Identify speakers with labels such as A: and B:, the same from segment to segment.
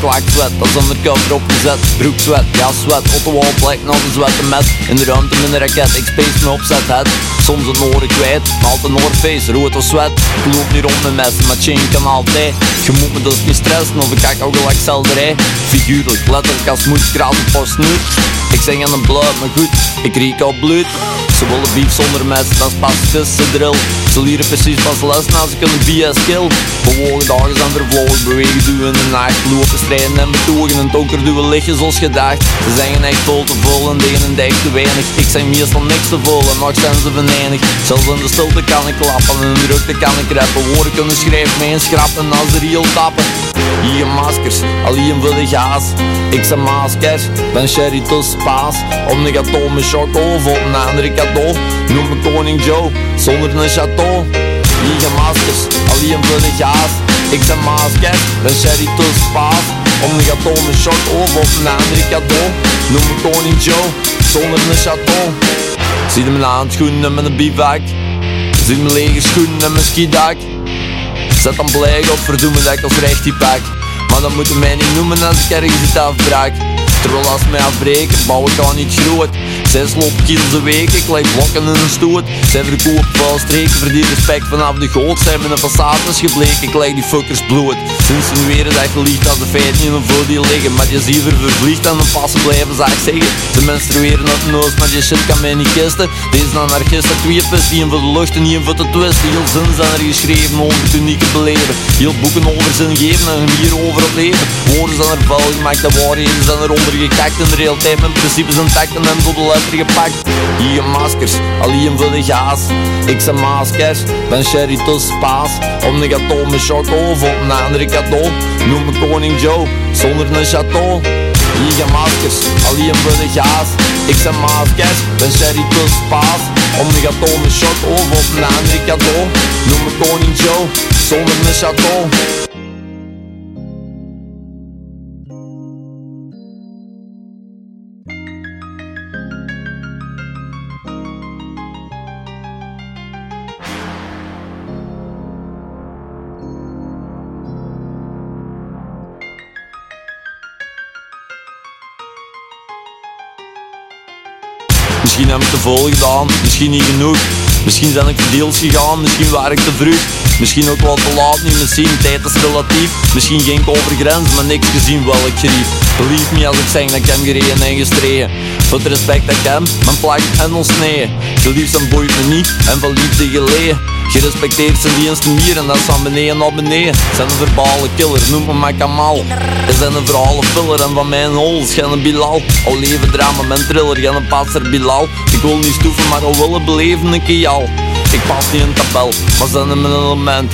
A: kwak zwet, dat is undercover opgezet Broek zwet, ja zwet, op de wall plek, nou de zwette met. In de ruimte met een raket, ik space me opzet het. Soms het noorden kwijt, maar altijd Noordface, rood of zwet Ik loop niet rond met messen, maar chain kan altijd. Je moet me dus niet stressen, of ik kijk ook gelijk selderij Figuurlijk, letterlijk als kraas op post nu Ik zing aan een bloed, maar goed, ik riek al bloed. Ze willen beef zonder mes, dat is pas tussen drill. Ze leren precies pas les, nou ze kunnen BS skill Bewogen dagen zijn vervlogen, bewegen in de nacht. Lopen, strijden en betogen, en donker duwen lichtjes zoals gedacht. Ze zijn echt vol te vol en tegen een dijk te weinig. Ik zeg meestal niks te vol en nog zijn ze venijnig. Zelfs in de stilte kan ik klappen, in de drukte kan ik rappen. Woorden kunnen schrijven, mijn schrappen als de riel tappen hier maskers, alleen voor de gaas. Ik zijn maskers, ben sherry tussen paas Om de gâteau met choco of op een andere cadeau. Noem me koning Joe, zonder een chateau. Hier maskers, alleen voor de gaas. Ik zijn maskers, ben sherry tussen paas Om de gâteau met choco of op een andere cadeau. Noem me koning Joe, zonder een chateau. Zie mijn handschoenen met een bivak. Zie mijn lege schoenen en mijn skidak Zet dan blij, godverdomme dat ik als recht die pak? Maar dan moeten mij niet noemen als ik ergens iets afbraak Terwijl als mij afbreken, bouw ik niet groot. Zes loopkilo's een week, ik leg blokken in een stoot. Zij verkoop wel streken, verdien respect vanaf de goot. Zijn mijn façades gebleken, ik leg die fuckers een weer dat je liegt als de feiten in een voor die liggen. Maar je ziet er vervliegt en dan passen blijven, zou ik zeggen. Ze menstrueren op de neus, maar je shit kan mij niet kisten. Deze anarchisten, twee die voor de lucht en die voor de twist. Heel zin zijn er geschreven over het unieke beleven. Heel boeken over zin geven en hier over het leven. Woorden zijn er vuil gemaakt, de waarheden zijn eronder gekakt In de real tijd, mijn principes intact en hem tot de letter gepakt Hier maskers, alleen voor de gaas. Ik zijn maskers, ben sherry tussen paas Om de gâteau met choco of op een andere cadeau. Noem me koning Joe, zonder een chateau. Hier maskers, alleen voor de gaas. Ik zijn maskers, ben sherry tussen paas Om de gâteau met choco of op een andere cadeau. Noem me koning Joe, zonder een chateau Misschien heb ik te vol gedaan, misschien niet genoeg. Misschien ben ik deels gegaan, misschien waar ik te vroeg. Misschien ook wat te laat, niet zien, tijd is relatief. Misschien ging ik over grens, maar niks gezien wel ik gerief Belief me als ik zeg dat ik hem gereden en gestreden. Voor het respect dat ik hem, mijn plak en ontsneden Geliefd en boeit me niet, en van liefde geleden Gerespecteerd zijn diensten hier en dat is van beneden naar beneden. Zijn een verbale killer, noem me maar Kamal. Is zijn een verhalen filler en van mijn hol is geen Bilal. Al leven drama met thriller, geen passer Bilal. Ik wil niet stoeven, maar al willen beleven een jou ik pas niet in tabel, maar zijn mijn element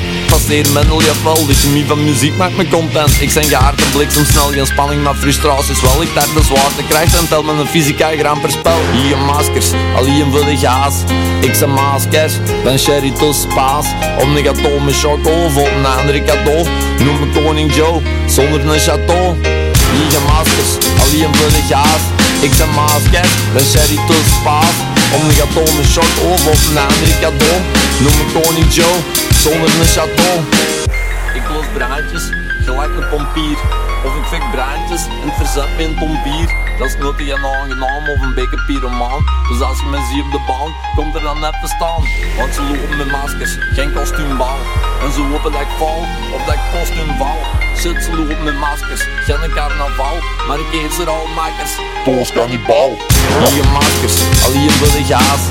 A: Passeer mendel, jawel, de chemie van muziek maakt me content. Ik zijn gehaard en bliksem snel, geen spanning, maar frustraties. Wel Ik daar de zwaartekracht en tel met een fysica gram per spel. Hier maskers, alleen voor de gaas. Ik zijn maskers, ben sherry tussen paas Om de gâteau met choco of een andere cadeau. Noem me koning Joe, zonder een chateau. Hier maskers, alleen voor de gaas. Ik zijn maskers, ben sherry tussen paas om de gâteau met choc of op een cadeau Noem me koning Joe, zonder een chateau. Ik los braadjes, gelijk een pompier. Of ik fik braadjes en verzet me een pompier Dat is nooit een aangenaam of een beetje pyromaan. Dus als je me ziet op de baan, komt er dan even staan. Want ze lopen met maskers, geen kostuumbal En ze hopen dat ik val, of dat ik kostuum val Shit, ze lopen met maskers, geen carnaval. Maar ik eet ze al makkers
B: Toos kannibal.
A: hier maskers, alleen voor de gaas.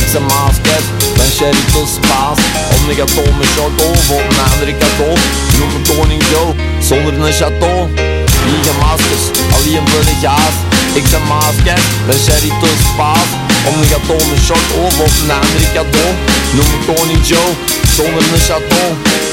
A: Ik zijn maskers, ben sherry tussen paas Om de gâteau met choco of op een andere cadeau Noem me koning Joe, zonder een chateau. Hier maskers, alleen voor de gaas Ik zijn maskers, ben sherry tussen paas. Om gâteau met choco of een cadeau. Noem me koning Joe, zonder een chateau